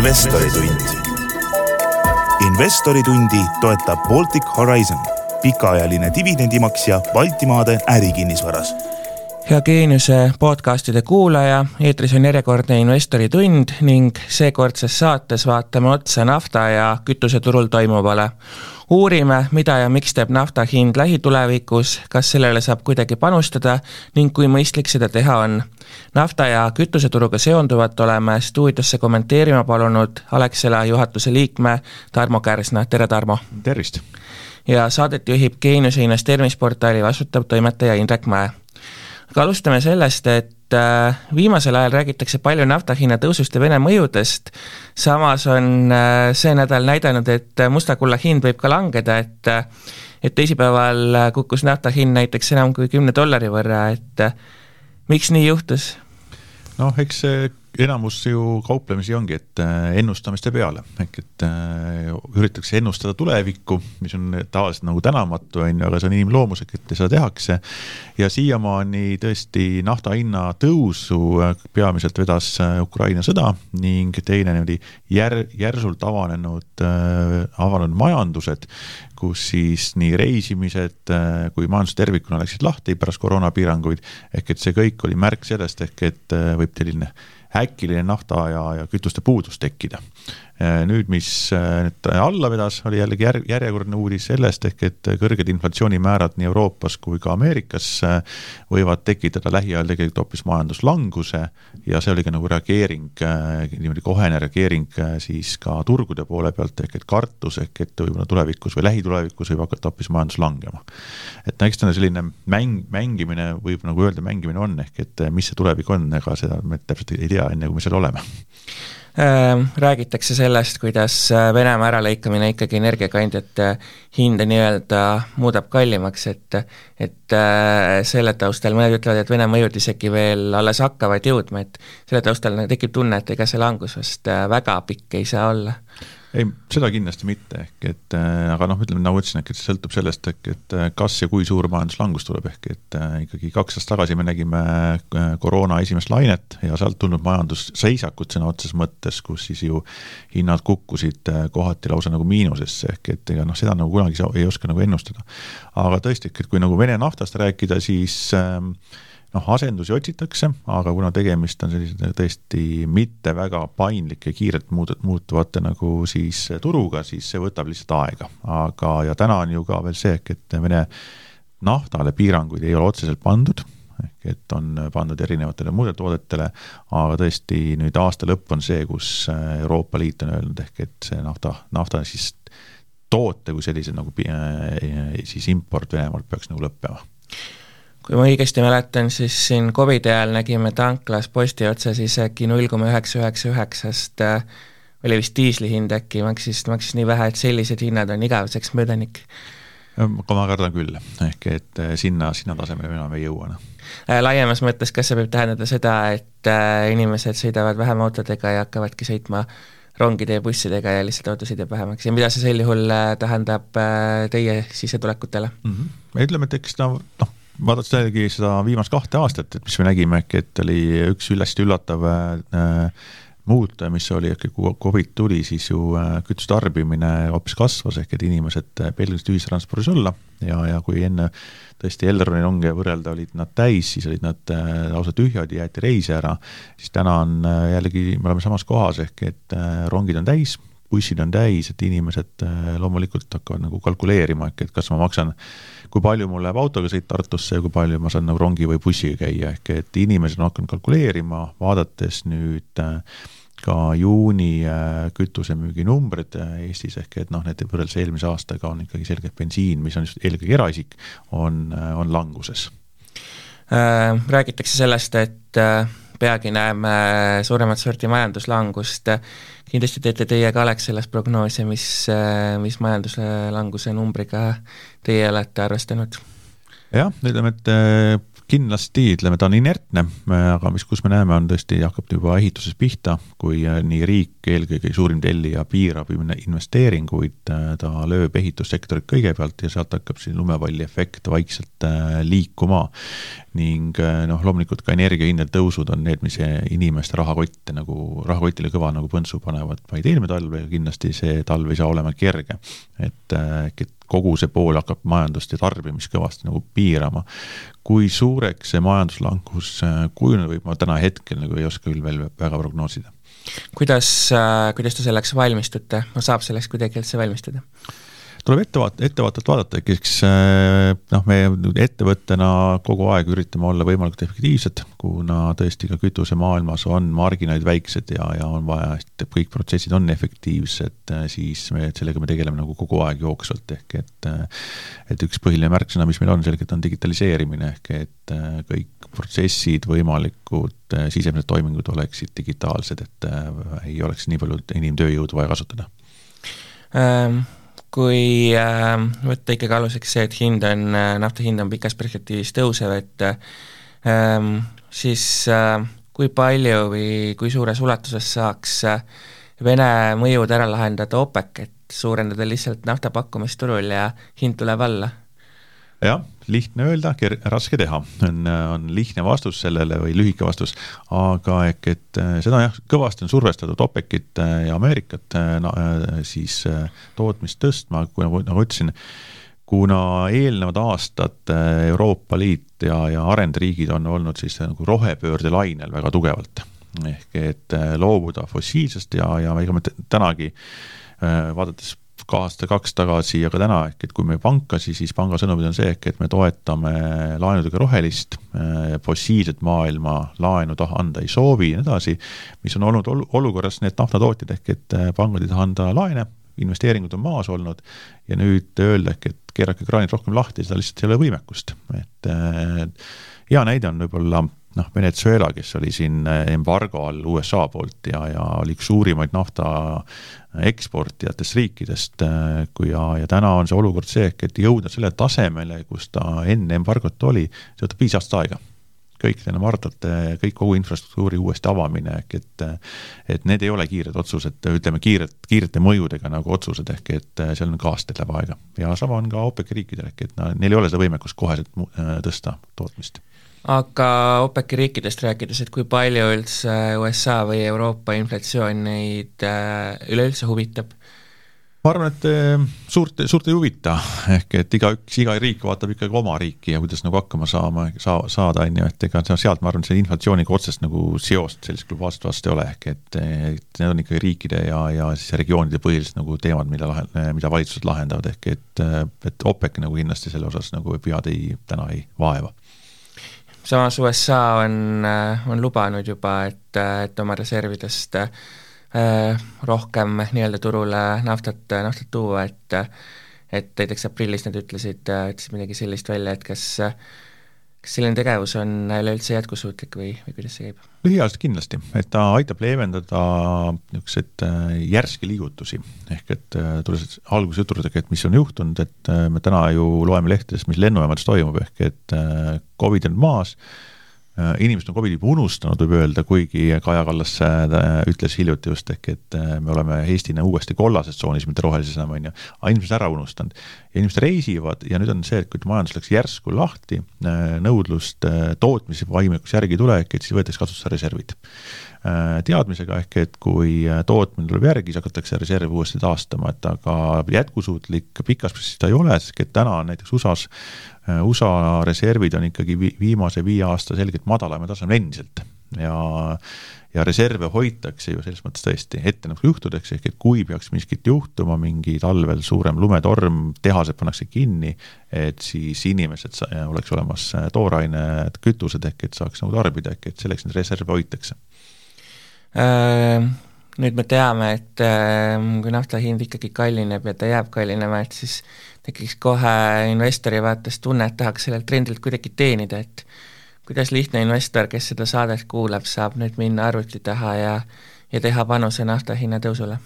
investoritund. investoritundi toetab Baltic Horizon, pikaajaline dividendimaksja Baltimaade ärikinnisvaras hea Geeniuse podcastide kuulaja, eetris on järjekordne investoritund ning seekordses saates vaatame otsa nafta ja kütuseturul toimuvale uurime, mida ja miks teeb nafta hind lähitulevikus, kas sellele saab kuidagi panustada ning kui mõistlik seda teha on. nafta ja kütuseturuga seonduvat oleme stuudiosse kommenteerima palunud Alexela juhatuse liikme Tarmo Kärsna, tere Tarmo! tervist! ja saadet juhib Geeniuse investeerimisportaali vastutav toimetaja Indrek Mäe. Aga alustame sellest, et äh, viimasel ajal räägitakse palju nafta hinna tõusust ja Vene mõjudest, samas on äh, see nädal näidanud, et musta kulla hind võib ka langeda, et et teisipäeval kukkus nafta hind näiteks enam kui kümne dollari võrra, et miks nii juhtus? noh, eks see enamus ju kauplemisi ongi, et äh, ennustamiste peale, ehk et äh, üritatakse ennustada tulevikku, mis on tavaliselt nagu tänamatu, on ju, aga see on inimloomuslik, et seda tehakse. ja siiamaani tõesti nafta hinna tõusu äh, peamiselt vedas Ukraina sõda ning teine niimoodi jär-, järsult avanenud, avanenud majandused, kus siis nii reisimised kui majandus tervikuna läksid lahti pärast koroonapiiranguid, ehk et see kõik oli märk sellest, ehk et võib selline äkiline nafta ja, ja kütuste puudus tekkida. Äh, nüüd, mis äh, nüüd alla vedas, oli jällegi järg, järjekordne uudis sellest, ehk et kõrged inflatsioonimäärad nii Euroopas kui ka Ameerikas äh, võivad tekitada lähiajal tegelikult hoopis majanduslanguse ja see oli ka nagu reageering, niimoodi kohene reageering siis ka turgude poole pealt, ehk et kartus, ehk et võib-olla tulevikus või lähitulevikus võib hakata hoopis majandus langema. et no eks ta selline mäng, mängimine, võib nagu öelda, mängimine on, ehk et mis see tulevik on, ega seda me täpselt ei tea, enne kui me seal oleme räägitakse sellest, kuidas äh, Venemaa äralõikamine ikkagi energiakandjate hinda nii-öelda muudab kallimaks, et et äh, selle taustal mõned ütlevad, et Vene mõjud isegi veel alles hakkavad jõudma, et selle taustal tekib tunne, et ega see langus vast väga pikk ei saa olla ei, seda kindlasti mitte, ehk et äh, aga noh, ütleme nagu ütlesin, ehk et see sõltub sellest, ehk et äh, kas ja kui suur majanduslangus tuleb, ehk et äh, ikkagi kaks aastat tagasi me nägime äh, koroona esimest lainet ja sealt tulnud majandusseisakut sõna otseses mõttes, kus siis ju hinnad kukkusid äh, kohati lausa nagu miinusesse, ehk et ega noh, seda nagu kunagi ei oska nagu ennustada. aga tõesti, et kui nagu Vene naftast rääkida, siis äh, noh, asendusi otsitakse, aga kuna tegemist on sellise tõesti mitte väga paindlike, kiirelt muudet-, muutuvate nagu siis turuga, siis see võtab lihtsalt aega. aga, ja täna on ju ka veel see, et Vene naftale piiranguid ei ole otseselt pandud, ehk et on pandud erinevatele muudele toodetele, aga tõesti nüüd aasta lõpp on see, kus Euroopa Liit on öelnud, ehk et see nafta, nafta siis toote kui sellise nagu siis import Venemaalt peaks nagu lõppema kui ma õigesti mäletan, siis siin Covidi ajal nägime tanklas posti otsas isegi null koma üheksa üheksa üheksast äh, oli vist diisli hind äkki, maksis, maksis nii vähe, et sellised hinnad on igaveseks möödanik. ma kardan küll, ehk et äh, sinna, sinna tasemele me enam ei jõua, noh äh, laiemas mõttes, kas see võib tähendada seda, et inimesed sõidavad vähem autodega ja hakkavadki sõitma rongide ja bussidega ja lihtsalt autosid jääb vähemaks ja mida see sel juhul tähendab teie sissetulekutele mm? -hmm. ütleme, et eks ta noh, vaadates jällegi seda viimast kahte aastat, et mis me nägime, äkki et oli üks hästi üllatav äh, muutuja, mis oli, äkki kui Covid tuli, siis ju äh, kütuse tarbimine hoopis kasvas, ehk et inimesed äh, pelgisid ühistranspordis olla. Ja, ja kui enne tõesti Elroni ronge võrrelda olid nad täis, siis olid nad äh, lausa tühjad ja jäeti reisi ära, siis täna on jällegi, me oleme samas kohas, ehk et rongid on täis, bussid on täis, et inimesed äh, loomulikult hakkavad nagu kalkuleerima, ehk et kas ma maksan kui palju mul läheb autoga sõit Tartusse ja kui palju ma saan nagu rongi või bussiga käia, ehk et inimesed on hakanud kalkuleerima, vaadates nüüd äh, ka juuni äh, kütusemüüginumbrid äh, Eestis, ehk et noh, need võrreldes eelmise aastaga on ikkagi selgelt bensiin, mis on just eelkõige eraisik, on, on languses. Räägitakse sellest, et peagi näeme suuremat sorti majanduslangust kindlasti teete teie ka, Alexelas prognoose, mis, mis majanduslanguse numbriga teie olete arvestanud? jah, ütleme, et kindlasti, ütleme, ta on inertne, aga mis, kus me näeme, on tõesti, hakkab juba ehituses pihta, kui äh, nii riik, eelkõige suurim tellija, piirab investeeringuid, äh, ta lööb ehitussektorit kõigepealt ja sealt hakkab siin lumepalliefekt vaikselt äh, liikuma. ning noh, loomulikult ka energiahindade tõusud on need, mis inimeste rahakotte nagu, rahakotile kõva nagu põntsu panevad, vaid eelmine talv ja kindlasti see talv ei saa olema kerge. et, et kogu see pool hakkab majandust ja tarbimist kõvasti nagu piirama. kui suureks see majanduslangus äh, kujuneda võib, ma täna hetkel nagu ei oska küll veel väga prognoosida. kuidas, äh, kuidas te selleks valmistute, no saab selleks kuidagi üldse valmistuda? Tuleb ettevaat-, ettevaatavalt vaadata, eks äh, noh, me ettevõttena kogu aeg üritame olla võimalikult efektiivsed, kuna tõesti ka kütusemaailmas on marginaalid väiksed ja, ja on vaja, et kõik protsessid on efektiivsed, äh, siis me, sellega me tegeleme nagu kogu aeg jooksvalt, ehk et äh, et üks põhiline märksõna, mis meil on selgelt, on digitaliseerimine, ehk et kõik protsessid, võimalikud sisemised toimingud oleksid digitaalsed, et ei oleks nii palju inimtööjõudu vaja kasutada. Ähm kui äh, võtta ikkagi aluseks see, et hind on, äh, nafta hind on pikas perspektiivis tõusev, et äh, siis äh, kui palju või kui suures ulatuses saaks äh, Vene mõjud ära lahendada OPEC, et suurendada lihtsalt nafta pakkumist turul ja hind tuleb alla? Jah, lihtne öelda, raske teha, on, on lihtne vastus sellele või lühike vastus, aga ehk et äh, seda jah, kõvasti on survestatud OPEC-it äh, ja Ameerikat äh, no, siis tootmist tõstma, kui nagu, nagu ütlesin, kuna eelnevad aastad Euroopa Liit ja, ja arendriigid on olnud siis nagu rohepöörde lainel väga tugevalt, ehk et loobuda fossiilsest ja, ja ega me tänagi vaadates ka aasta-kaks tagasi ja ka täna, ehk et kui me pankasi, siis panga sõnumid on see, ehk et me toetame laenudega rohelist, äh, fossiilset maailma laenu taha anda ei soovi ja nii edasi, mis on olnud ol olukorras need naftatootjad, ehk et äh, pangad ei taha anda laene, investeeringud on maas olnud ja nüüd öelda ehk, et keerake kraanid rohkem lahti, seda lihtsalt ei ole võimekust, et äh, hea näide on võib-olla noh, Venezuela, kes oli siin embargo all USA poolt ja, ja oli üks suurimaid nafta eksportijatest riikidest, äh, kui ja, ja täna on see olukord see, et jõuda selle tasemele, kus ta enne embargot oli, see võtab viis aastat aega kõik need maardlate, kõik kogu infrastruktuuri uuesti avamine, ehk et et need ei ole kiired otsused, ütleme kiired, kiirete mõjudega nagu otsused, ehk et seal on ka aastaid läheb aega. ja sama on ka OPEC riikidel, ehk et neil ei ole seda võimekust koheselt äh, tõsta tootmist aga OPEC-i riikidest rääkides, et kui palju üldse USA või Euroopa inflatsioon neid äh, üleüldse huvitab? ma arvan, et äh, suurt, suurt ei huvita, ehk et igaüks, iga riik vaatab ikkagi oma riiki ja kuidas nagu hakkama saama, saa-, saada, on ju, et ega sealt ma arvan, see inflatsiooniga otsest nagu seost sellist globaalset vast ei ole, ehk et, et need on ikkagi riikide ja, ja siis regioonide põhilised nagu teemad, mida lahe-, mida valitsused lahendavad, ehk et, et OPEC nagu kindlasti selle osas nagu pead ei, täna ei vaeva samas USA on, äh, on lubanud juba, et, äh, et oma reservidest äh, rohkem nii-öelda turule naftat, naftat tuua, et et näiteks aprillis nad ütlesid, ütlesid midagi sellist välja, et kas kas selline tegevus on üleüldse jätkusuutlik või, või kuidas see käib? lühiajaliselt kindlasti, et ta aitab leevendada niisuguseid järske liigutusi, ehk et tulles alguse jutudega, et mis on juhtunud, et me täna ju loeme lehtedest, mis lennujaamades toimub, ehk et Covid on maas, äh, inimesed on Covidi juba unustanud, võib öelda, kuigi Kaja Kallas äh, ütles hiljuti just ehk, et äh, me oleme Eestina uuesti kollases tsoonis, mitte rohelises enam, on ju, aga inimesed ära unustanud. ja inimesed reisivad ja nüüd on see, et kui majandus läks järsku lahti, nõudlust tootmise võimekus järgi ei tule, ehk et siis võetakse kasutusele reservid teadmisega, ehk et kui tootmine tuleb järgi, siis hakatakse reserve uuesti taastama, et aga jätkusuutlik pikas perspektiivis ta ei ole, sest et täna näiteks USA-s Äh, USA reservid on ikkagi vi viimase viie aasta selgelt madalamal tasemel endiselt ja ja reserve hoitakse ju selles mõttes tõesti ettenähtud juhtudeks, ehk et kui peaks miskit juhtuma, mingi talvel suurem lumetorm, tehased pannakse kinni, et siis inimesed oleks olemas äh, toorained, kütused, ehk et saaks nagu tarbida, ehk et selleks neid reserve hoitakse äh,. Nüüd me teame, et äh, kui nafta hind ikkagi kallineb ja ta jääb kallinema, et siis tekiks kohe investori vaates tunne, et tahaks sellelt trendilt kuidagi teenida, et kuidas lihtne investor, kes seda saadet kuulab, saab nüüd minna arvuti taha ja ja teha panuse nafta hinna tõusule?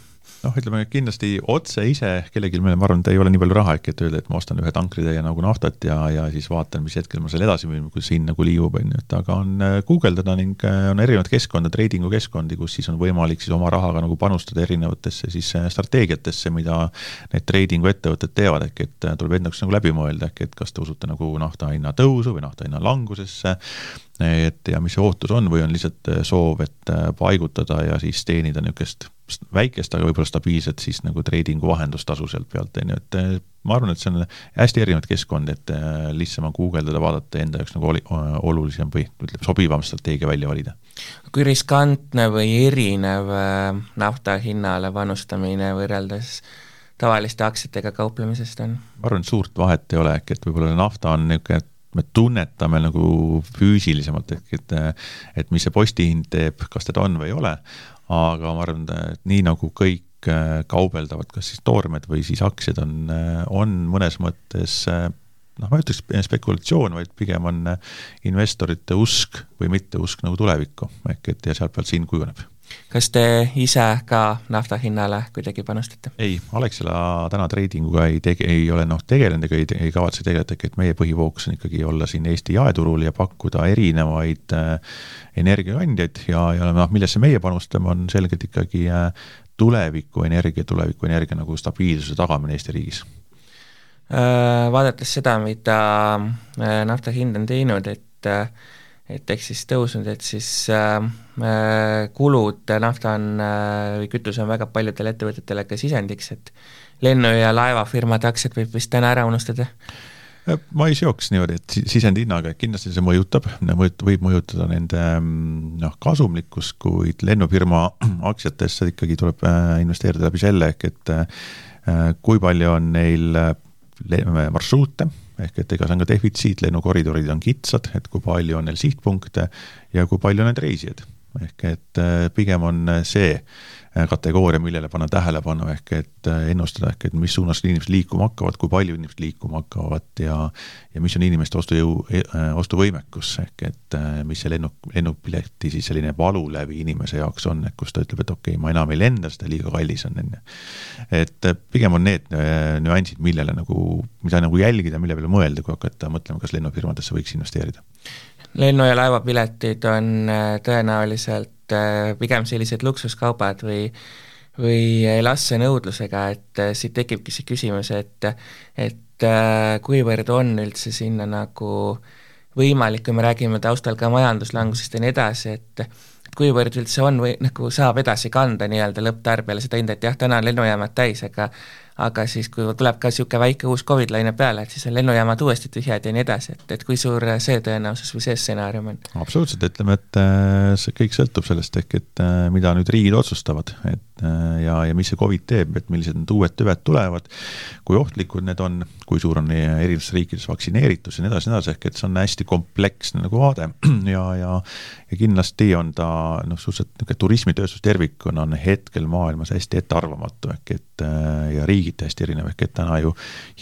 Noh, ütleme kindlasti otse ise kellelgi, ma arvan, et ei ole nii palju raha äkki, et öelda, et ma ostan ühe tankritäie nagu naftat ja, ja siis vaatan, mis hetkel ma selle edasi müün, kuidas hind nagu liigub, on ju, et aga on äh, guugeldada ning äh, on erinevaid keskkonda, trading'u keskkondi, kus siis on võimalik siis oma rahaga nagu panustada erinevatesse siis äh, strateegiatesse, mida need trading'u ettevõtted teevad, ehk et tuleb enda jaoks nagu läbi mõelda, ehk et kas te usute nagu nafta hinna tõusu või nafta hinna langusesse, et ja mis see ootus on või on lihtsalt soov, et paigutada ja siis teenida niisugust väikest, aga võib-olla stabiilset siis nagu treidingu vahendustasu sealt pealt, on ju, et eh, ma arvan, et see on hästi erinevaid keskkondi, et lihtsam on guugeldada, vaadata enda jaoks nagu oli, olulisem või ütleme, sobivam strateegia välja valida. kui riskantne või erinev nafta hinnale panustamine võrreldes tavaliste aktsiatega kauplemisest on? ma arvan, et suurt vahet ei ole, äkki et võib-olla nafta on niisugune, me tunnetame nagu füüsilisemalt, ehk et et mis see postihind teeb, kas teda on või ei ole, aga ma arvan, et nii nagu kõik äh, kaubeldavad, kas siis toormed või siis aktsiad on, äh, on mõnes mõttes äh, noh, ma ei ütleks spekulatsioon, vaid pigem on investorite usk või mitteusk nagu tulevikku, ehk et ja sealt pealt hind kujuneb kas te ise ka nafta hinnale kuidagi panustate? ei, Alexela täna treidinguga ei tege-, ei ole noh, tegelenud ega ei, ei kavatse tegeleda, et meie põhifookus on ikkagi olla siin Eesti jaeturul ja pakkuda erinevaid äh, energiakandjaid ja, ja noh, millesse meie panustame, on selgelt ikkagi äh, tulevikuenergia, tulevikuenergia nagu stabiilsuse tagamine Eesti riigis äh,. Vaadates seda, mida äh, nafta hind on teinud, et äh, et ehk siis tõusnud, et siis äh, äh, kulud nafta on äh, või kütus on väga paljudele ettevõtetele ka sisendiks, et lennu- ja laevafirmade aktsiad võib vist täna ära unustada? Äh, ma ei seoks niimoodi, et sisendhinnaga, et kindlasti see mõjutab, võib mõjutada nende mm, noh, kasumlikkust, kuid lennufirma aktsiatesse ikkagi tuleb äh, investeerida läbi selle, ehk et kui palju on neil marsruute ehk et ega see on ka defitsiit, lennukoridorid on kitsad, et kui palju on neil sihtpunkte ja kui palju on neid reisijaid. ehk et äh, pigem on see Äh, kategooria, millele panna tähelepanu, ehk et äh, ennustada, ehk et mis suunas inimesed liikuma hakkavad, kui palju inimesed liikuma hakkavad ja ja mis on inimeste ostujõu, e, äh, ostuvõimekus, ehk et mis see lennuk, lennupileti siis selline valulävi inimese jaoks on, et kus ta ütleb, et okei okay,, ma enam ei lenda, sest ta liiga kallis on, on ju. et pigem on need nüansid, millele nagu, mida nagu jälgida, mille peale mõelda, kui hakata mõtlema, kas lennufirmadesse võiks investeerida lennu- ja laevapiletid on tõenäoliselt pigem sellised luksuskaubad või või lasse nõudlusega, et äh, siit tekibki see küsimus, et et äh, kuivõrd on üldse sinna nagu võimalik, kui me räägime taustal ka majanduslangusest ja nii edasi, et kuivõrd üldse on või nagu saab edasi kanda nii-öelda lõpptarbijale seda hinda, et jah, täna on lennujaamad täis, aga aga siis, kui tuleb ka niisugune väike uus Covid laine peale, et siis on lennujaamad uuesti tühjad ja nii edasi, et, et kui suur see tõenäosus või see stsenaarium on? absoluutselt, ütleme, et äh, see kõik sõltub sellest ehk et äh, mida nüüd riigid otsustavad, et äh, ja, ja mis see Covid teeb, et millised need uued tüved tulevad, kui ohtlikud need on, kui suur on erinevates riikides vaktsineeritus ja nii edasi, nii edasi, ehk et see on hästi kompleksne nagu vaade. Ja, ja ja kindlasti on ta noh, suhteliselt niisugune turismitööstus tervikuna on hetkel maailmas hästi ettearvamatu, ehk et ja riik riigiti hästi erinev, ehk et täna ju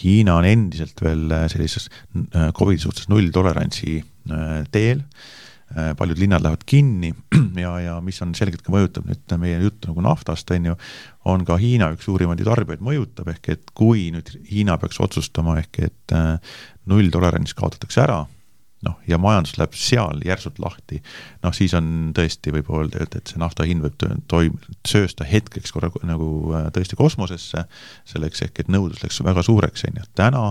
Hiina on endiselt veel äh, sellises äh, Covidi suhtes nulltolerantsi äh, teel, paljud linnad lähevad kinni ja, ja mis on selgelt ka mõjutab nüüd meie juttu nagu naftast, on ju, on ka Hiina üks suurimaid tarbijaid mõjutab, ehk et kui nüüd Hiina peaks otsustama, ehk et nulltolerants kaotatakse ära noh, ja majandus läheb seal järsult lahti, noh siis on tõesti, võib öelda, et, et see nafta hind võib toim-, söösta hetkeks korra nagu äh, tõesti kosmosesse, selleks ehk et nõudlus läks väga suureks, on ju, täna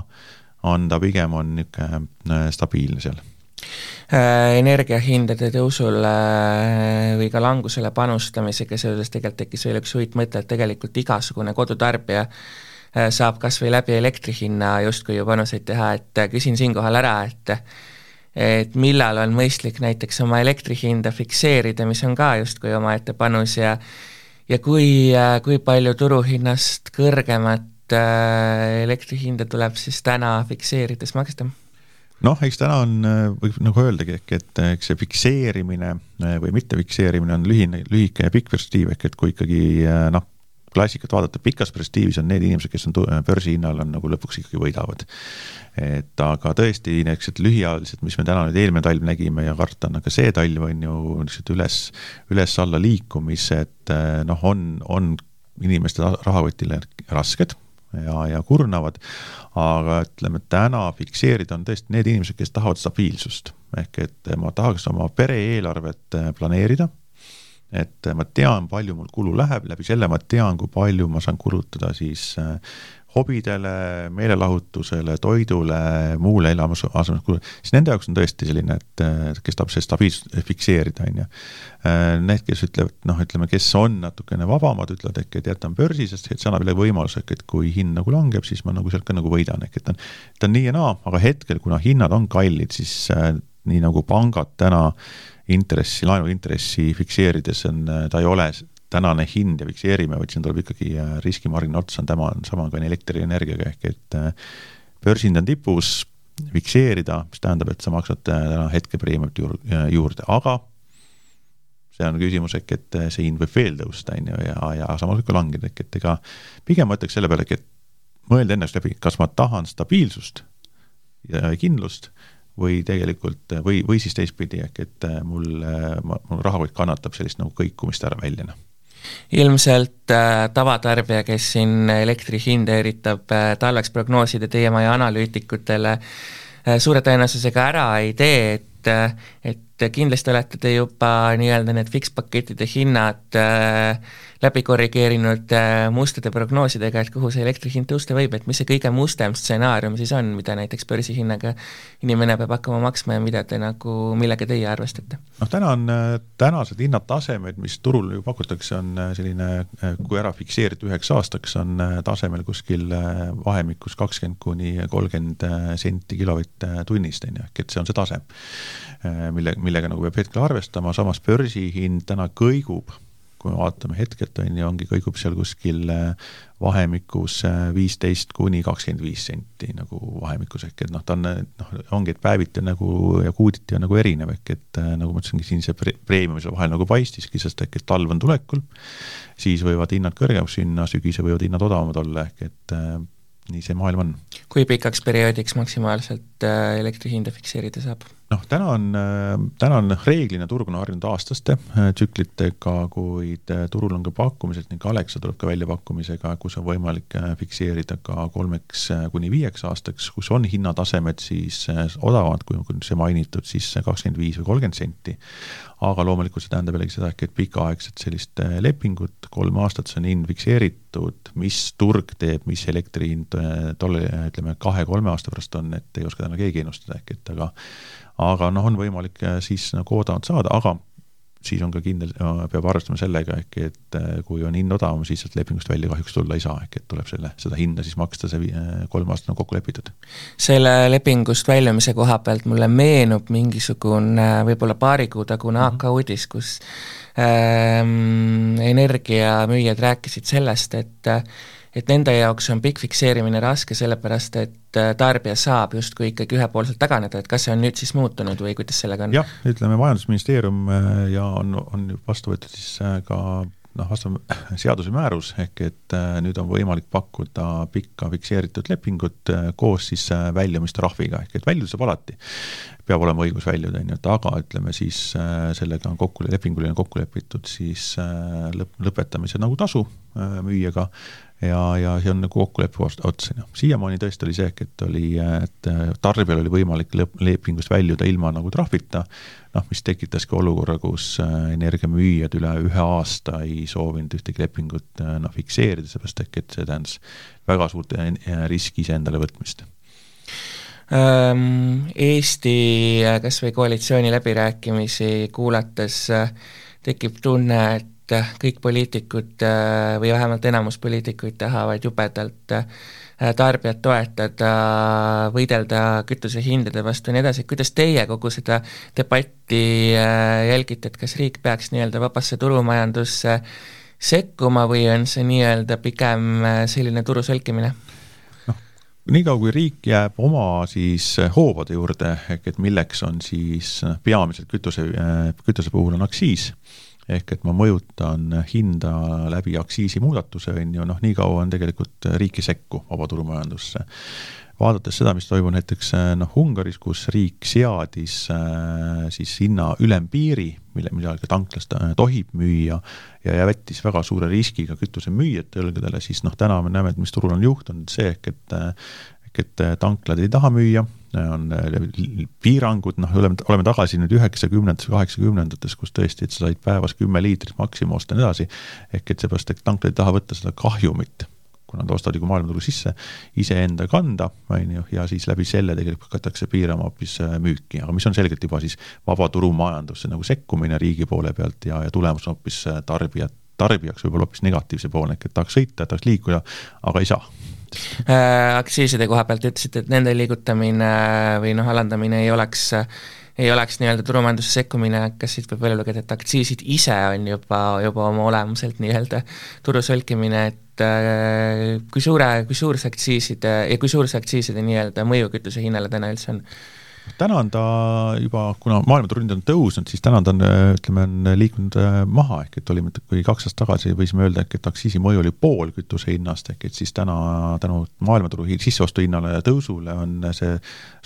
on ta pigem, on niisugune äh, stabiilne seal. Äh, energiahindade tõusule või ka langusele panustamisega seoses tegelikult tekkis veel üks huvitav mõte, et tegelikult igasugune kodutarbija saab kas või läbi elektri hinna justkui ju panuseid teha, et küsin siinkohal ära, et et millal on mõistlik näiteks oma elektri hinda fikseerida, mis on ka justkui omaette panus ja ja kui, kui palju turuhinnast kõrgemat äh, elektri hinda tuleb siis täna fikseerides maksta? noh, eks täna on, võib nagu öeldagi, ehk et eks see fikseerimine äh, või mitte fikseerimine on lühine, lühike ja pikk perspektiiv, ehk et kui ikkagi äh, noh, klassikat vaadata, pikas perspektiivis on need inimesed, kes on börsihinnal, on nagu lõpuks ikkagi võidavad. et aga tõesti, niisugused lühiajalised, mis me täna nüüd eelmine talv nägime ja karta on ka see talv, on ju niisugused üles, üles-alla liikumised noh, on, on inimeste rahakotile rasked ja, ja kurnavad, aga ütleme, täna fikseerida on tõesti need inimesed, kes tahavad stabiilsust. ehk et ma tahaks oma pere eelarvet planeerida, et ma tean, palju mul kulu läheb, läbi selle ma tean, kui palju ma saan kulutada siis äh, hobidele, meelelahutusele, toidule, muule elamusasumuskulule, siis nende jaoks on tõesti selline, et kes tahab see stabiilsust fikseerida, on ju. Need, kes ütlevad, noh, ütleme, kes on natukene vabamad, ütlevad äkki, et jätan börsi, sest et see annab jälle võimaluse, et kui hind nagu langeb, siis ma nagu sealt ka nagu võidan, ehk et ta on, ta on nii ja naa, aga hetkel, kuna hinnad on kallid, siis äh, nii nagu pangad täna intressi, laenuintressi fikseerides on, ta ei ole tänane hind ja fikseerime, vaid siin tuleb ikkagi äh, riskimargin otsa, on tema on sama ka elektrienergiaga, ehk et äh, börsihind on tipus, fikseerida, mis tähendab, et sa maksad äh, täna hetkepreemiat juurde, aga see on küsimus ehk, et see hind võib veel tõusta, on ju, ja, ja samas võib ka langeda, ehk et ega pigem ma ütleks selle peale, et mõelda ennast läbi, kas ma tahan stabiilsust ja kindlust või tegelikult, või, või siis teistpidi, ehk et mul, mul rahakott kannatab sellist nagu kõikumist ära välja, noh. Ilmselt äh, tavatarbija, kes siin elektri hinda üritab äh, talveks prognoosida teie maja analüütikutele äh,, suure tõenäosusega ära ei tee, et äh, et kindlasti olete te juba nii-öelda need fikspakettide hinnad äh, läbi korrigeerinud äh, mustade prognoosidega, et kuhu see elektri hind tõusta võib, et mis see kõige mustem stsenaarium siis on, mida näiteks börsihinnaga inimene peab hakkama maksma ja mida te nagu, millega teie arvestate? noh, täna on, äh, tänased hinnatasemed, mis turul ju pakutakse, on äh, selline, kui ära fikseerida üheks aastaks, on tasemel kuskil vahemikus kakskümmend kuni kolmkümmend senti kilovatt-tunnist, on ju, ehk et see on see tase, mille, millega nagu peab hetkel arvestama, samas börsihind täna kõigub kui me vaatame hetkelt, on ju, ongi, kõigub seal kuskil äh, vahemikus äh, viisteist kuni kakskümmend viis senti nagu vahemikus, ehk et noh, ta on noh, ongi, et päeviti on nagu ja kuuditi on nagu erinev, ehk et äh, nagu ma ütlesingi, siin see pre preemium seal vahel nagu paistiski, sest ehk et talv on tulekul, siis võivad hinnad kõrgemaks minna, sügisel võivad hinnad odavamad olla, ehk et nii see maailm on. kui pikaks perioodiks maksimaalselt elektri hinda fikseerida saab? Noh, täna on, äh, täna on reeglina turg on harjunud aastaste äh, tsüklitega, kuid äh, turul on ka pakkumised ning Alexa tuleb ka välja pakkumisega, kus on võimalik fikseerida ka kolmeks kuni viieks aastaks, kus on hinnatasemed siis odavamad, kui on see mainitud, siis kakskümmend viis või kolmkümmend senti. Aga loomulikult see tähendab jällegi seda, et pikaaegset sellist lepingut, kolm aastat, see on hind fikseeritud, mis turg teeb, mis elektri hind tolle, ütleme, kahe-kolme aasta pärast on, et ei oska täna keegi ennustada, ehk et aga aga noh, on võimalik äh, siis nagu odavamalt saada, aga siis on ka kindel, äh, peab arvestama sellega, ehk et äh, kui on hind odavam, siis sealt lepingust välja kahjuks tulla ei saa, ehk et tuleb selle, seda hinda siis maksta see kolm aastat on kokku lepitud. selle lepingust väljumise koha pealt mulle meenub mingisugune võib-olla paari kuu tagune mm -hmm. AK uudis, kus ähm, energiamüüjad rääkisid sellest, et et nende jaoks on pikk fikseerimine raske, sellepärast et äh, tarbija saab justkui ikkagi ühepoolselt taganeda, et kas see on nüüd siis muutunud või kuidas sellega on? jah, ütleme Majandusministeerium äh, ja on, on vastu võetud siis äh, ka noh, vastav seaduse määrus, ehk et nüüd on võimalik pakkuda pikka fikseeritud lepingut koos siis väljumistrahviga, ehk et väljuda saab alati. Peab olema õigus väljuda, on ju, et aga ütleme siis sellega on kokku, lepinguline kokku lepitud siis lõp-, lõpetamise nagu tasu müüjaga. Ja, ja see on nagu kokkuleppe otsani. siiamaani tõesti oli see, et oli, et tarbijal oli võimalik lõpp, lepingust väljuda ilma nagu trahvita, noh, mis tekitaski olukorra, kus äh, energiamüüjad üle ühe aasta ei soovinud ühtegi lepingut äh, noh, fikseerida, seepärast et see tähendas väga suurt äh, riski iseendale võtmist Eesti kas või koalitsiooni läbirääkimisi kuulates tekib tunne, et et kõik poliitikud äh, või vähemalt enamus poliitikuid tahavad jubedalt äh, tarbijat toetada, võidelda kütusehindade vastu ja nii edasi, kuidas teie kogu seda debatti äh, jälgite, et kas riik peaks nii-öelda vabasse turumajandusse sekkuma või on see nii-öelda pigem selline turu sõlkimine? Niikaua kui riik jääb oma siis hoovade juurde, ehk et milleks on siis peamiselt kütuse, kütuse puhul on aktsiis. Ehk et ma mõjutan hinda läbi aktsiisimuudatuse, on ju, noh, nii kaua on tegelikult riik ei sekku vabaturumajandusse vaadates seda, mis toimub näiteks noh, Ungaris, kus riik seadis äh, siis hinna ülempiiri, mille, millega tanklas ta tohib müüa ja jättis väga suure riskiga kütusemüüjate õlgadele, siis noh, täna me näeme, et mis turul on juhtunud, see ehk et ehk et tanklad ei taha müüa, on piirangud, noh, oleme, oleme tagasi nüüd üheksakümnendates, kaheksakümnendates, kus tõesti, et sa said päevas kümme liitrit maksimum osta ja nii edasi, ehk et seepärast, et tanklad ei taha võtta seda kahjumit kuna nad ostavad ju maailmaturu sisse, iseenda kanda, on ju, ja siis läbi selle tegelikult hakatakse piirama hoopis äh, müüki, aga mis on selgelt juba siis vaba turumajandusse nagu sekkumine riigi poole pealt ja, ja tulemus on hoopis äh, tarbijat, tarbijaks võib-olla hoopis negatiivse poole, ehk et tahaks sõita, tahaks liikuda, aga ei saa äh,. Aktsiiside koha pealt ütlesite, et nende liigutamine või noh, alandamine ei oleks ei oleks nii-öelda turumajandusse sekkumine, kas siit võib välja lugeda, et aktsiisid ise on juba, juba oma olemuselt nii-öelda turu sõlkimine, et et äh, kui suure, kui suur see aktsiiside ja kui suur see aktsiiside nii-öelda mõju kütuse hinnale täna üldse on? täna on ta juba, kuna maailmaturund on tõusnud, siis täna ta on, ütleme, on liikunud äh, maha, ehk et olime, kui kaks aastat tagasi võisime öelda, ehk et aktsiisi mõju oli pool kütuse hinnast, ehk et siis täna tänu maailmaturu sisseostuhinnale ja tõusule on see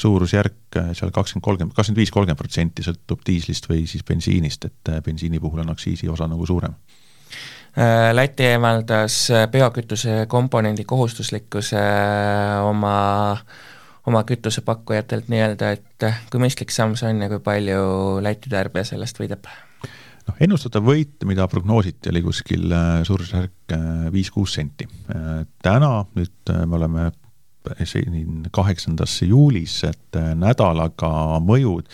suurusjärk äh, seal kakskümmend, kolmkümmend, kakskümmend viis, kolmkümmend protsenti sõltub diislist või siis bensiinist, et bensiini puhul on aktsiisi osa nagu suurem Läti eemaldas äh, biokütuse komponendi kohustuslikkuse äh, oma, oma kütusepakkujatelt nii-öelda, et kui mõistlik samm see on ja kui palju Läti tarbija sellest võidab? noh, ennustatav võit, mida prognoositi, oli kuskil suurusjärk viis-kuus senti. täna nüüd me oleme siin kaheksandasse juulis, et nädalaga mõjud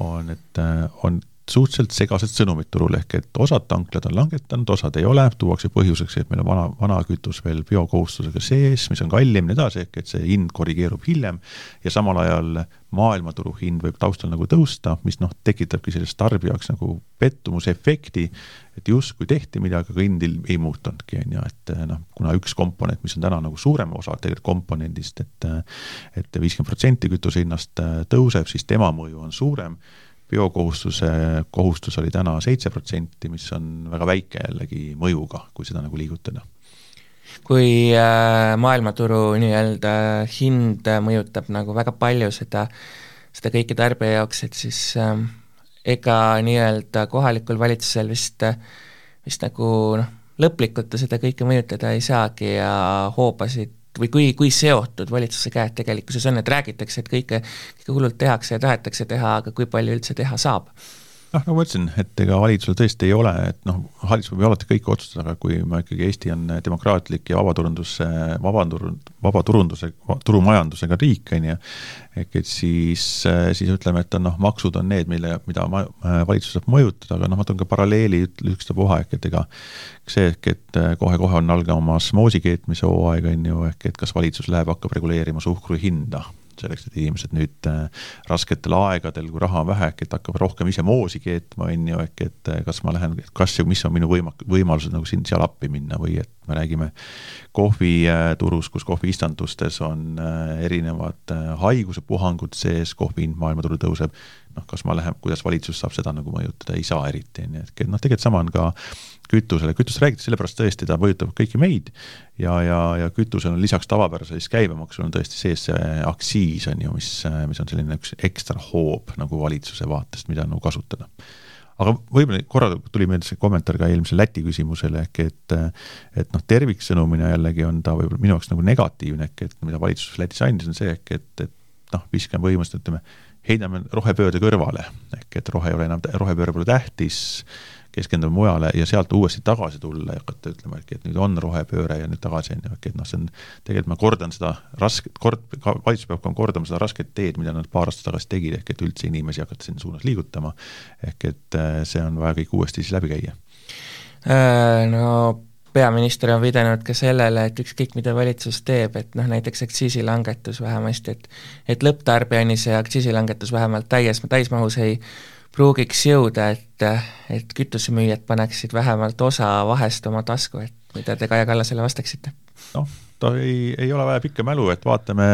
on, et on suhteliselt segased sõnumid turul, ehk et osad tanklad on langetanud, osad ei ole, tuuakse põhjuseks, et meil on vana, vana kütus veel biokohustusega sees, mis on kallim ja nii edasi, ehk et see hind korrigeerub hiljem. Ja samal ajal maailmaturu hind võib taustal nagu tõusta, mis noh, tekitabki sellest tarbija jaoks nagu pettumuse efekti, et justkui tehti midagi, aga hind ei muutunudki, on ju, et noh, kuna üks komponent, mis on täna nagu suurem osa tegelikult komponendist, et et viiskümmend protsenti kütuse hinnast tõuseb, siis tema mõju on suurem biokohustuse kohustus oli täna seitse protsenti, mis on väga väike jällegi mõjuga, kui seda nagu liigutada. kui äh, maailmaturu nii-öelda hind mõjutab nagu väga palju seda, seda kõike tarbija jaoks, et siis äh, ega nii-öelda kohalikul valitsusel vist, vist nagu noh, lõplikult ta seda kõike mõjutada ei saagi ja hoobasid või kui, kui seotud valitsuse käed tegelikkuses on, et räägitakse, et kõike, kõike hullult tehakse ja tahetakse teha, aga kui palju üldse teha saab? Noh, nagu ma ütlesin, et ega valitsusel tõesti ei ole, et noh, valitsus võib ju alati kõike otsustada, aga kui me ikkagi, Eesti on demokraatlik ja vabaturundus, vabaturund, vabaturunduse, turumajandusega riik, on ju, ehk et siis, siis ütleme, et on noh, maksud on need, mille, mida ma, valitsus saab mõjutada, aga noh, ma toon ka paralleeli ükstapuha, ehk et ega see ehk, et kohe-kohe on algamas moosi keetmise hooaeg, on ju, ehk et kas valitsus läheb, hakkab reguleerima suhkru hinda selleks, et inimesed nüüd äh, rasketel aegadel, kui raha on vähe, äkki et hakkab rohkem ise moosi keetma, on ju, äkki et äh, kas ma lähen, kas ja mis on minu võima-, võimalused nagu siin, seal appi minna või et me räägime kohviturus, kus kohviistandustes on äh, erinevad haigusepuhangud sees, kohvi hind maailmaturul tõuseb, noh, kas ma lähen, kuidas valitsus saab seda nagu mõjutada, ei saa eriti, on ju, et noh, tegelikult sama on ka kütusele, kütust räägiti sellepärast tõesti, ta mõjutab kõiki meid. Ja, ja, ja kütusel on lisaks tavapärasele siis käibemaksul on tõesti sees see aktsiis, on ju, mis, mis on selline üks ekstra hoob nagu valitsuse vaatest, mida nagu kasutada. Aga võib-olla korra tuli meelde see kommentaar ka eelmisele Läti küsimusele ehk et et noh, terviksõnumina jällegi on ta võib-olla minu jaoks nagu negatiivne, ehk et mida valitsus Lätis andis, on see ehk et, et noh, viskame põhimõtteliselt ütleme, heidame rohepöörde kõrvale, ehk et rohe ei ole enam, rohepööre pole tähtis, keskendume mujale ja sealt uuesti tagasi tulla ja hakata ütlema, et nüüd on rohepööre ja nüüd tagasi on ju, et noh, see on, tegelikult ma kordan seda rasket, kord, valitsus peab ka kordama seda rasket teed, mida nad paar aastat tagasi tegid, ehk et üldse inimesi hakata sinna suunas liigutama, ehk et äh, see on vaja kõik uuesti siis läbi käia. Äh, no peaminister on viidanud ka sellele, et ükskõik, mida valitsus teeb, et noh, näiteks aktsiisilangetus vähemasti, et et lõpptarbijani see aktsiisilangetus vähemalt täies, täismahus ei pruugiks jõuda, et, et kütusemüüjad paneksid vähemalt osa vahest oma tasku, et mida te Kaja Kallasele vastaksite? noh, ta ei, ei ole vaja pikka mälu, et vaatame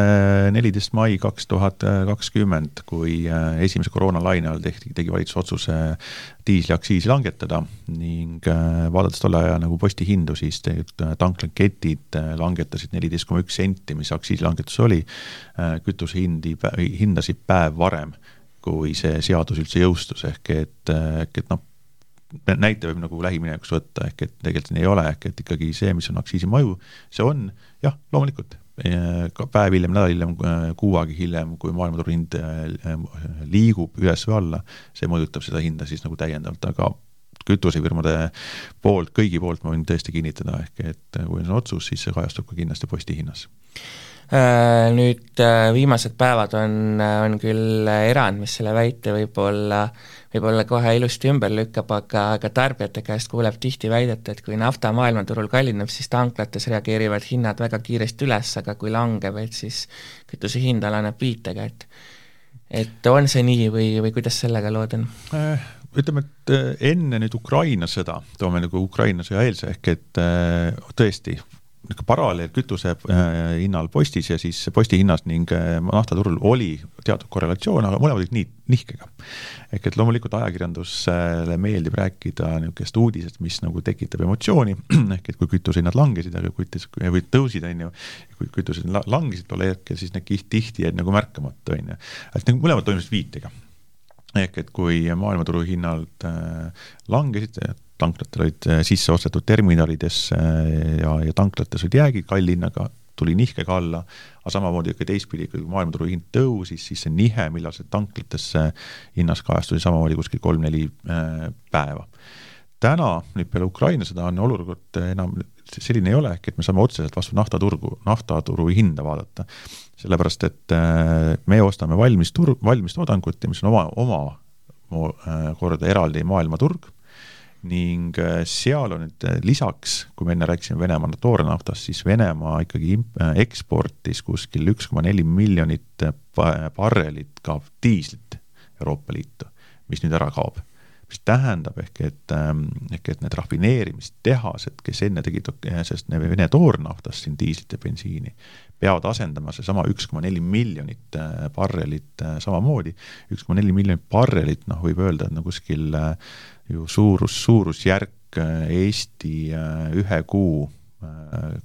neliteist mai kaks tuhat kakskümmend, kui äh, esimese koroonalaine all tehti, tegi valitsus otsuse diisliaktsiisi langetada ning äh, vaadates tolle aja nagu postihindu, siis tegelikult äh, tanklaketid langetasid neliteist koma üks senti, mis aktsiisilangetus oli, kütusehindi, hindasid päev varem, kui see seadus üldse jõustus, ehk et, ehk et noh, näite võib nagu lähiminevikus võtta, ehk et tegelikult nii ei ole, ehk et ikkagi see, mis on aktsiisi mõju, see on jah, loomulikult, päev hiljem, nädal hiljem, kuu aega hiljem, kui maailmaturu hind äh, liigub üles või alla, see mõjutab seda hinda siis nagu täiendavalt, aga kütusefirmade poolt, kõigi poolt ma võin tõesti kinnitada, ehk et kui on otsus, siis see kajastub ka kindlasti postihinnas nüüd äh, viimased päevad on, äh, on küll erand, mis selle väite võib-olla, võib-olla kohe ilusti ümber lükkab, aga, aga tarbijate käest kuuleb tihti väidet, et kui nafta maailmaturul kallineb, siis tanklates reageerivad hinnad väga kiiresti üles, aga kui langeb, et siis kütuse hind alaneb viitega, et et on see nii või, või kuidas sellega lood on? ütleme, et enne nüüd Ukraina sõda, toome nagu Ukraina sõja eelse, ehk et tõesti, niisugune paralleel kütuse äh, hinnal postis ja siis posti hinnas ning äh, naftaturul oli teatud korrelatsioon, aga mõlemad olid nii, nihkega. ehk et loomulikult ajakirjandusele meeldib rääkida niisugust uudisest, mis nagu tekitab emotsiooni, ehk et kui kütusehinnad langesid, aga kütus, või tõusid, on ju, kui kütusehinnad langesid tol hetkel, siis need tihti jäid nagu märkamata, on ju. et nagu mõlemad toimusid viitega ehk et kui maailmaturu hinnad äh, langesid, tanklatel olid äh, sisse ostetud terminalidesse äh, ja, ja tanklates olid jäägid kalli hinnaga, tuli nihkega alla, aga samamoodi ka teistpidi, kui maailmaturu hind tõusis, siis see nihe, millal see tanklatesse hinnas kajastus, oli samamoodi kuskil kolm-neli äh, päeva. täna, nüüd peale Ukraina sõda on olukord enam selline ei ole, ehk et me saame otseselt vastu naftaturgu, naftaturu hinda vaadata. sellepärast, et me ostame valmis tur-, valmis toodangut ja mis on oma, oma korda eraldi maailmaturg ning äh, seal on nüüd äh, lisaks, kui me enne rääkisime Venemaa toornaftast, siis Venemaa ikkagi äh, eksportis kuskil üks koma neli miljonit barrelit ka diislit Euroopa Liitu, mis nüüd ära kaob. Mis tähendab ehk et, ähm, ehk et need rafineerimistehased, kes enne tegid sellest Vene toornaftast siin diislit ja bensiini, peavad asendama seesama üks koma neli miljonit barrelit samamoodi, üks koma neli miljonit barrelit, noh, võib öelda, et no kuskil äh, ju suurus, suurusjärk äh, Eesti äh, ühe kuu äh,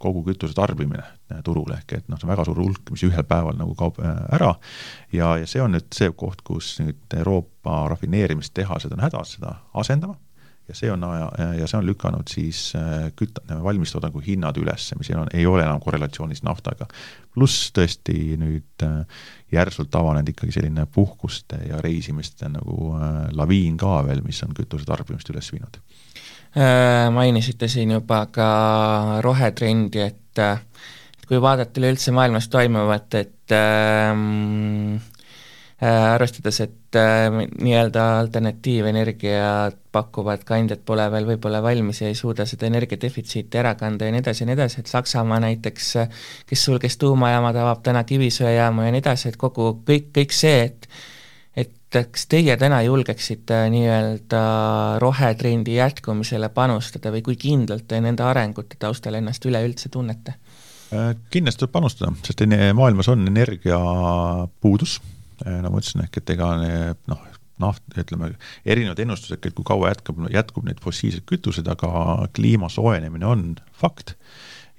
kogu kütuse tarbimine turul, ehk et noh, see on väga suur hulk, mis ühel päeval nagu kaob ära ja, ja see on nüüd see koht, kus nüüd Euroopa rafineerimistehased on hädas seda asendama ja see on, ja see on lükanud siis küt-, valmistoodangu hinnad üles, mis ei ole, ei ole enam korrelatsioonis naftaga. pluss tõesti nüüd järsult avanenud ikkagi selline puhkuste ja reisimiste nagu äh, laviin ka veel, mis on kütuse tarbimist üles viinud. Äh, mainisite siin juba ka rohetrendi, et kui vaadata üleüldse maailmas toimuvat, et ähm, Äh, arvestades, et äh, nii-öelda alternatiivenergiat pakkuvad kandjad pole veel võib-olla valmis ja ei suuda seda energiadefitsiiti ära kanda ja nii edasi ja nii edasi, et Saksamaa näiteks, kes sulges tuumajaamad, avab täna kivisöejaamu ja nii edasi, et kogu, kõik, kõik see, et kas teie täna julgeksite nii-öelda rohetrendi jätkumisele panustada või kui kindlalt te nende arengute taustal ennast üleüldse tunnete? Äh, kindlasti tuleb panustada, sest maailmas on energiapuudus Äh, nagu ma ütlesin, ehk et ega noh, naft, ütleme, erinevad ennustused, et kui kaua jätkub, jätkub neid fossiilseid kütuseid, aga kliima soojenemine on fakt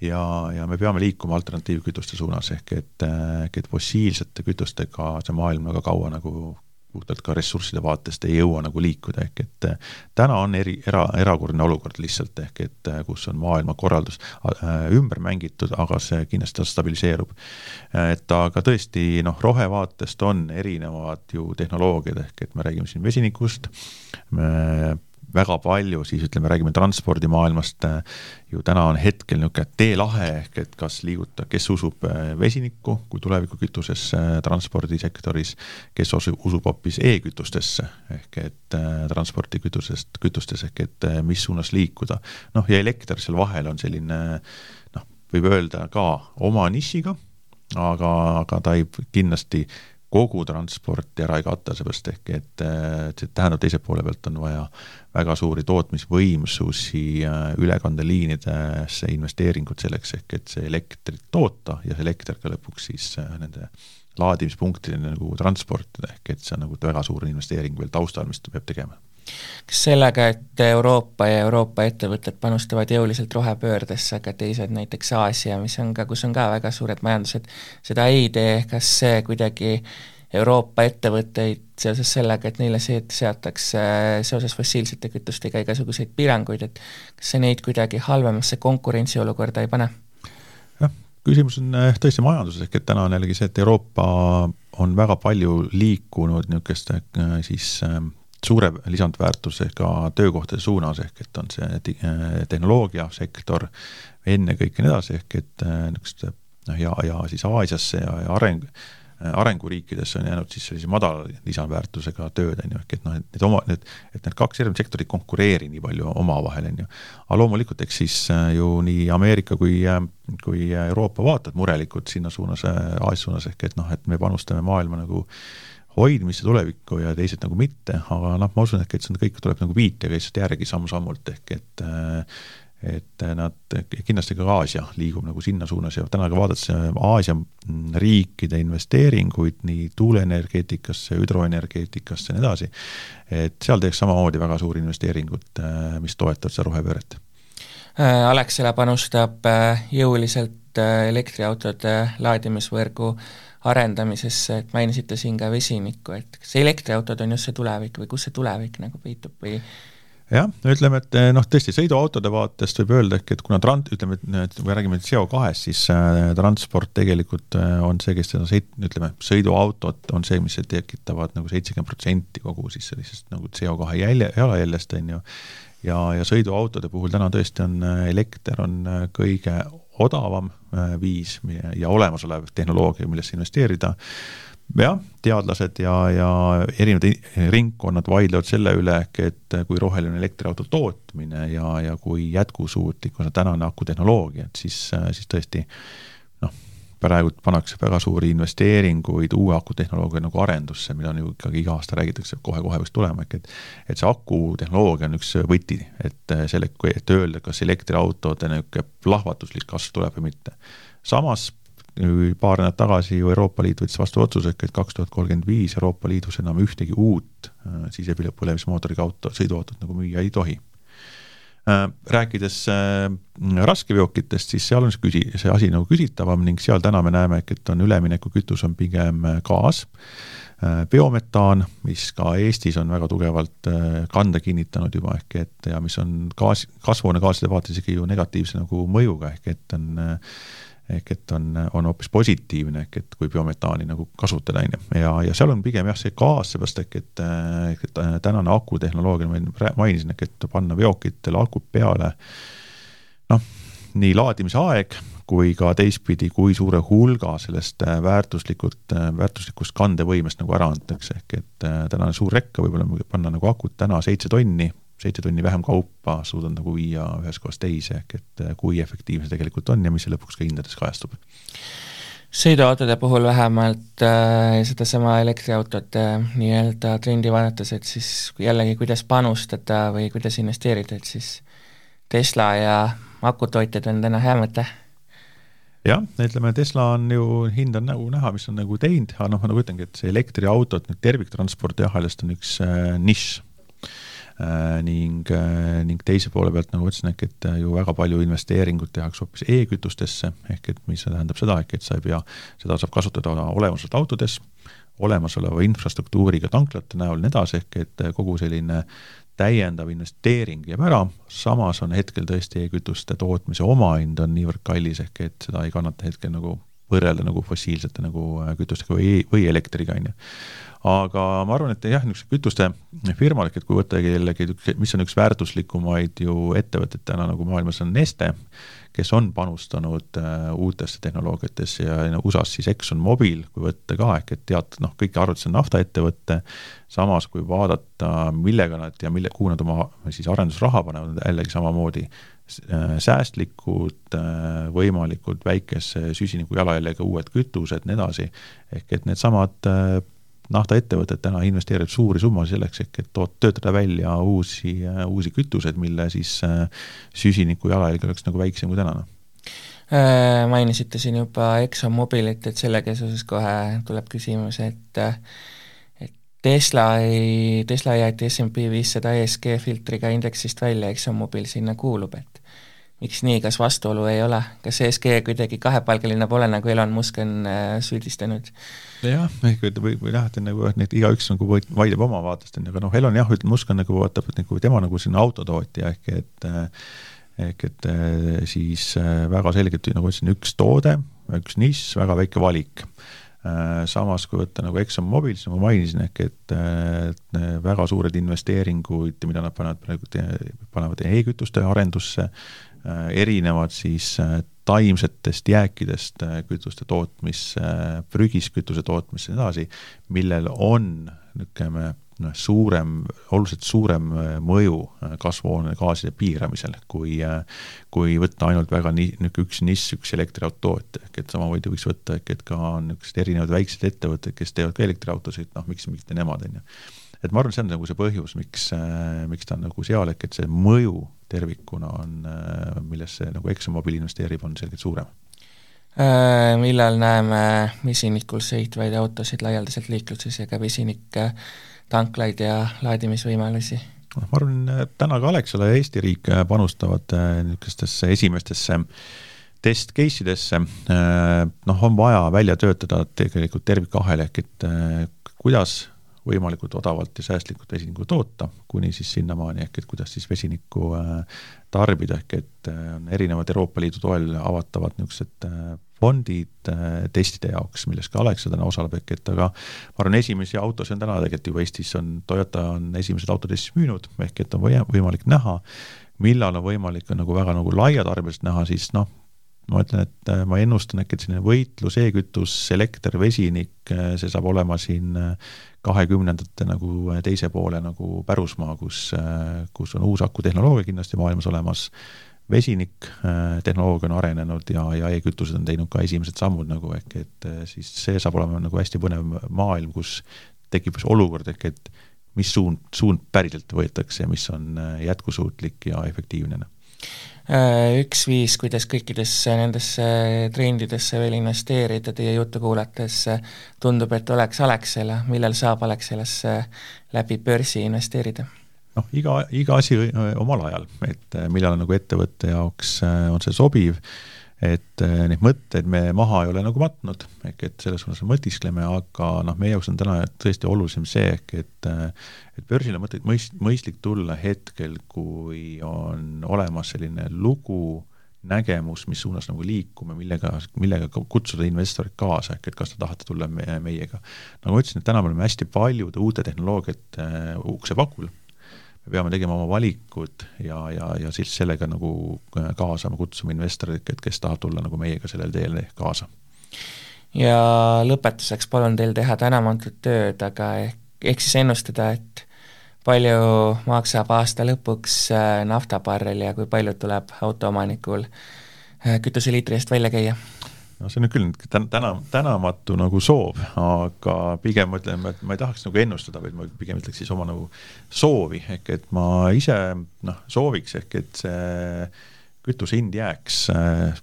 ja, ja me peame liikuma alternatiivkütuste suunas, ehk et, ehk et fossiilsete kütustega see maailm väga kaua nagu puhtalt ka ressursside vaatest ei jõua nagu liikuda, ehk et äh, täna on eri, era, erakordne olukord lihtsalt, ehk et äh, kus on maailmakorraldus äh, ümber mängitud, aga see kindlasti stabiliseerub. et aga tõesti, noh, rohevaatest on erinevad ju tehnoloogiad, ehk et me räägime siin vesinikust, väga palju, siis ütleme, räägime transpordimaailmast, ju täna on hetkel niisugune teelahe, ehk et kas liiguta, kes usub äh, vesinikku kui tulevikukütusesse äh, transpordisektoris, kes usub, hoopis e-kütustesse, ehk et äh, transpordikütusest, kütustes, ehk et mis suunas liikuda. noh, ja elekter seal vahel on selline noh, võib öelda ka oma nišiga, aga, aga ta ei kindlasti kogu transporti ära ei kata, seepärast ehk et see tähendab, teise poole pealt on vaja väga suuri tootmisvõimsusi ülekandeliinidesse investeeringut selleks, ehk et see elektrit toota ja see elekter ka lõpuks siis nende laadimispunktideni nagu transportida, ehk et see on nagu väga suur investeering veel taustal, mis ta peab tegema kas sellega, et Euroopa ja Euroopa ettevõtted panustavad jõuliselt rohepöördesse, aga teised, näiteks Aasia, mis on ka, kus on ka väga suured majandused, seda ei tee, kas see kuidagi Euroopa ettevõtteid seoses sellega, et neile see, seatakse seoses fossiilsete kütustega igasuguseid piiranguid, et kas see neid kuidagi halvemasse konkurentsiolukorda ei pane? jah, küsimus on eh, tõesti majanduses, ehk et täna on jällegi see, et Euroopa on väga palju liikunud niisuguste eh, siis äh, suure lisandväärtusega töökohtade suunas, ehk et on see tehnoloogiasektor ennekõike nii edasi, ehk et äh, niisuguste noh, ja, ja siis Aasiasse ja, ja areng, arenguriikidesse on jäänud siis sellise madala lisandväärtusega tööd, on ju, ehk et noh, et need oma, need, et need kaks erinevat sektorit konkureeri nii palju omavahel, on ju. aga loomulikult, eks siis ju nii Ameerika kui, kui Euroopa vaatavad murelikult sinna suunas, Aasia suunas, ehk et noh, et me panustame maailma nagu äh, hoidmisse tulevikku ja teised nagu mitte, aga noh, ma usun, et, see on, kõik tuleb nagu viitega lihtsalt järgi samm-sammult, ehk et et nad, kindlasti ka Aasia liigub nagu sinna suunas ja täna ka vaadates Aasia riikide investeeringuid nii tuuleenergeetikasse, hüdroenergeetikasse ja nii edasi, et seal tehakse samamoodi väga suuri investeeringuid, mis toetavad seda rohepööret. Alexela panustab jõuliselt elektriautode laadimisvõrgu arendamisesse, et mainisite siin ka vesinikku, et kas elektriautod on just see tulevik või kus see tulevik nagu peitub või? Jah, ütleme, et noh, tõesti sõiduautode vaatest võib öelda et kuna tran-, ütleme, et kui räägime CO2-st, siis äh, transport tegelikult äh, on see, kes seda sõit-, ütleme, sõiduautod on see, mis tekitavad nagu seitsekümmend protsenti kogu siis sellisest nagu CO2 jälje, jalajäljest, on ju, ja, ja sõiduautode puhul täna tõesti on elekter on kõige odavam äh, viis ja olemasolev tehnoloogia, millesse investeerida. jah, teadlased ja, ja erinevad ringkonnad vaidlevad selle üle, et kui roheline elektriauto tootmine ja, ja kui jätkusuutlik on tänane akutehnoloogia, et siis, siis tõesti noh, praegu pannakse väga suuri investeeringuid uue akutehnoloogia nagu arendusse, mida on ju ikkagi iga aasta räägitakse, kohe-kohe võiks tulema, ehk et et see akutehnoloogia on üks võti, et selle, et öelda, kas elektriautode niisugune plahvatuslik kasv tuleb või mitte. samas paar nädalat tagasi ju Euroopa Liit võttis vastu otsuse, et kaks tuhat kolmkümmend viis Euroopa Liidus enam ühtegi uut äh, sisepõlemismootoriga auto, sõiduautot nagu müüa ei tohi rääkides äh, raskeveokitest, siis seal on see küsi-, see asi nagu küsitavam ning seal täna me näeme, et on üleminekukütus on pigem äh, gaas, biometaan, mis ka Eestis on väga tugevalt kanda kinnitanud juba, ehk et ja mis on gaas, kasvuhoonegaaside vaates isegi ju negatiivse nagu mõjuga, ehk et on ehk et on, on hoopis positiivne, ehk et kui biometaani nagu kasutada, on ju, ja, ja seal on pigem jah, see gaas, seepärast ehk et, ehk et tänane akutehnoloogia, ma mainisin, ehk et panna veokitele akud peale, noh, nii laadimise aeg kui ka teistpidi, kui suure hulga sellest väärtuslikult, väärtuslikust kandevõimest nagu ära antakse, ehk et tänane suur rekka võib-olla panna nagu akut täna seitse tonni seitse tonni vähem kaupa suudad nagu viia ühest kohast teise, ehk et äh, kui efektiivne see tegelikult on ja mis see lõpuks ka hindades kajastub sõiduautode puhul vähemalt äh, sedasama elektriautode äh, nii-öelda trendi vaadates, et siis jällegi, kuidas panustada või kuidas investeerida, et siis Tesla ja akutootjad on täna hea mõte? jah, ütleme Tesla on ju, hind on nagu näha, mis on nagu teinud, aga noh, ma nagu ütlengi, et see elektriautod, nüüd terviktranspordi ahelast on üks äh, nišš ning, äh, ning teise poole pealt, nagu ütlesin, ehk et äh, ju väga palju investeeringuid tehakse hoopis e-kütustesse, ehk et mis tähendab seda, ehk et sa ei pea, seda saab kasutada olemasolevalt autodes, olemasoleva infrastruktuuriga tanklate näol ja nii edasi, ehk et kogu selline täiendav investeering jääb ära, samas on hetkel tõesti e-kütuste tootmise omahind on niivõrd kallis, ehk et seda ei kannata hetkel nagu võrrelda nagu fossiilsete nagu kütustega või, või elektriga, on ju aga ma arvan, et jah, niisuguse kütuste firmad, et kui võtta jällegi, mis on üks väärtuslikumaid ju ettevõtteid täna nagu maailmas, on Neste, kes on panustanud äh, uutesse tehnoloogiatesse ja no, USA-s siis Exxon Mobil, kui võtta ka, ehk et teatud noh, kõik arvates on naftaettevõte, samas kui vaadata, millega nad ja mille, kuhu nad oma siis arendusraha panevad, jällegi samamoodi äh, säästlikud, äh, võimalikult väikese süsiniku jalajäljega uued kütused, nii edasi, ehk et needsamad naftaettevõtted täna investeerivad suuri summasid selleks, ehk et toot-, töötada välja uusi, uusi kütuseid, mille siis äh, süsiniku jalajälg oleks nagu väiksem kui tänane. Äh, mainisite siin juba ExxonMobilit, et sellega seoses kohe tuleb küsimus, et et Tesla ei, Tesla jäeti SMP viissada ESG filtriga indeksist välja, ExxonMobil sinna kuulub, et miks nii, kas vastuolu ei ole, kas ESG kuidagi kahepalgeline pole, nagu Elon Musk on äh, süüdistanud? jah, ehk et või, või jah, et nagu, et neid igaüks nagu vaidleb oma vaatest, on ju, aga noh, Elon jah, ütleme, Musk on nagu vaatab, et nagu tema nagu selline autotootja ehk et ehk et siis väga selgelt, nagu ütlesin, üks toode, üks nišš, väga väike valik samas kui võtta nagu ExxonMobil, siis ma mainisin ehk et väga suured investeeringuid, mida nad panevad praegu, panevad e-kütuste arendusse, erinevad siis taimsetest jääkidest äh, kütuste tootmisse, prügis kütuse tootmisse ja nii edasi, millel on niisugune noh, suurem, oluliselt suurem äh, mõju äh, kasvuhoonegaaside piiramisel, kui kui võtta ainult väga nii, niisugune üks nišš, üks elektriautotootja, ehk et samamoodi võiks võtta, ehk et ka niisugused erinevad väiksed ettevõtted, kes teevad ka elektriautosid, noh, miks mitte nemad, on ju. et ma arvan, see on nagu see põhjus, miks, miks ta on nagu seal, ehk et see mõju tervikuna on, äh, millesse nagu ExxonMobil investeerib, on selgelt suurem äh, millal näeme vesinikul sõitvaid autosid laialdaselt liikluses ja ka vesiniktanklaid ja laadimisvõimalusi? noh, ma arvan, täna ka Alexela ja Eesti riik panustavad äh, niisugustesse esimestesse test case idesse, noh, on vaja välja töötada tegelikult tervikahel, ehk et kuidas võimalikult odavalt ja säästlikult vesinikku toota, kuni siis sinnamaani, ehk et kuidas siis vesinikku äh, tarbida, ehk et äh, on erinevad Euroopa Liidu toel avatavad niisugused äh, fondid testide jaoks, milles ka Alexa täna osaleb, ehk et aga ma arvan, esimesi autosid on täna tegelikult juba Eestis on, Toyota on esimesed autod Eestis müünud, ehk et on võimalik näha, millal on võimalik nagu väga nagu laiatarbeliselt näha, siis noh, ma ütlen, et ma ennustan äkki, et selline võitlus e-kütus, elekter, vesinik, see saab olema siin kahekümnendate nagu teise poole nagu pärusmaa, kus, kus on uus akutehnoloogia kindlasti maailmas olemas, vesinik tehnoloogia on arenenud ja, ja e-kütused on teinud ka esimesed sammud nagu ehk et siis see saab olema nagu hästi põnev maailm, kus tekib olukord ehk et mis suund, suund päriselt võetakse ja mis on jätkusuutlik ja efektiivne. Äh, üks viis, kuidas kõikidesse nendesse trendidesse veel investeerida, teie juttu kuulates tundub, et oleks Alexela, millal saab Alexelasse läbi börsi investeerida? noh, iga, iga asi omal ajal, et millal nagu ettevõtte jaoks äh, on see sobiv et äh, neid mõtteid me maha ei ole nagu matnud, ehk et selles suunas mõtiskleme, aga noh, meie jaoks on täna tõesti olulisem see, ehk et äh, et börsile on mõtet mõist-, mõistlik tulla hetkel, kui on olemas selline lugu, nägemus, mis suunas nagu liikume, millega, millega kutsuda investorid kaasa, ehk et kas te tahate tulla me, meiega. nagu ma ütlesin, et täna me oleme hästi paljude uute tehnoloogiate uh, ukse pakul me peame tegema oma valikud ja, ja, ja siis sellega nagu äh, kaasama, kutsuma investoreid, kes tahab tulla nagu meiega sellel teel kaasa. ja lõpetuseks palun teil teha tänamatut tööd, aga ehk, ehk siis ennustada, et palju maksab aasta lõpuks äh, naftabarrel ja kui palju tuleb autoomanikul äh, kütuseliitri eest välja käia? No see on nüüd küll täna, täna, tänamatu nagu soov, aga pigem ma ütlen, et ma ei tahaks nagu ennustada, vaid ma pigem ütleks siis oma nagu soovi, ehk et ma ise noh, sooviks ehk et see kütuse hind jääks äh,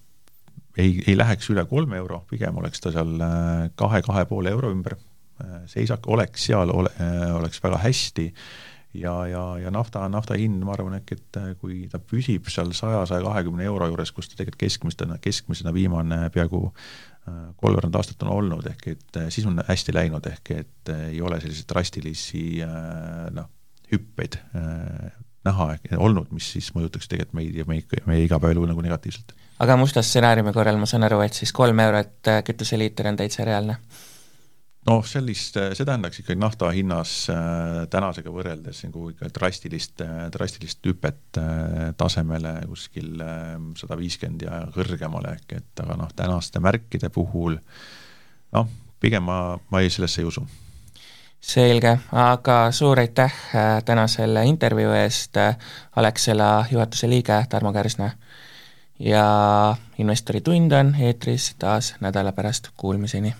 ei, ei läheks üle kolme euro, pigem oleks ta seal äh, kahe, kahe poole euro ümber. Äh,, seisak oleks seal, ole, oleks väga hästi ja, ja, ja nafta, nafta hind, ma arvan äkki, et äh, kui ta püsib seal saja, saja kahekümne euro juures, kus ta tegelikult keskmisena, keskmisena viimane peaaegu äh, kolmveerand aastat on olnud, ehk et äh, siis on hästi läinud, ehk et ei ole selliseid drastilisi noh, hüppeid näha olnud, mis siis mõjutaks tegelikult meid ja meie, meie igapäevaelu nagu negatiivselt. aga musta stsenaariumi korral ma saan aru, et siis kolm eurot kütuseliiter on täitsa reaalne? Noh, sellist, see tähendaks ikkagi nafta hinnas äh, tänasega võrreldes nagu ikka drastilist, drastilist hüpet äh, tasemele kuskil äh, sada viiskümmend ja kõrgemale, ehk et aga noh, tänaste märkide puhul noh, pigem ma, ma ei, sellesse ei usu selge, aga suur aitäh täna selle intervjuu eest, Alexela juhatuse liige Tarmo Kärsna. ja Investori tund on eetris taas nädala pärast, kuulmiseni